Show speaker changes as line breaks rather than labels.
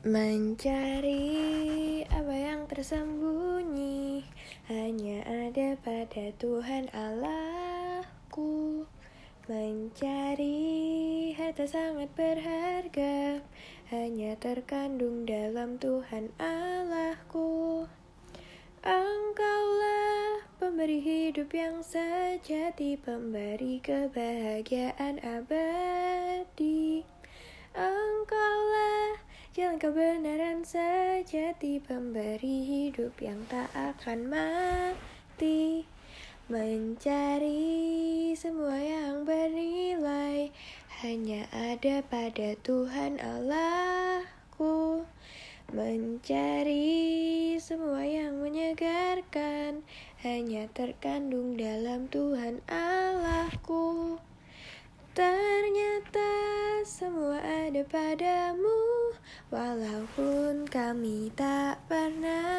Mencari apa yang tersembunyi hanya ada pada Tuhan Allahku. Mencari harta sangat berharga hanya terkandung dalam Tuhan Allahku. Engkaulah pemberi hidup yang sejati, pemberi kebahagiaan abadi. Jalan kebenaran sejati, pemberi hidup yang tak akan mati. Mencari semua yang bernilai hanya ada pada Tuhan Allahku. Mencari semua yang menyegarkan hanya terkandung dalam Tuhan Allahku. Ternyata semua ada padamu, walaupun kami tak pernah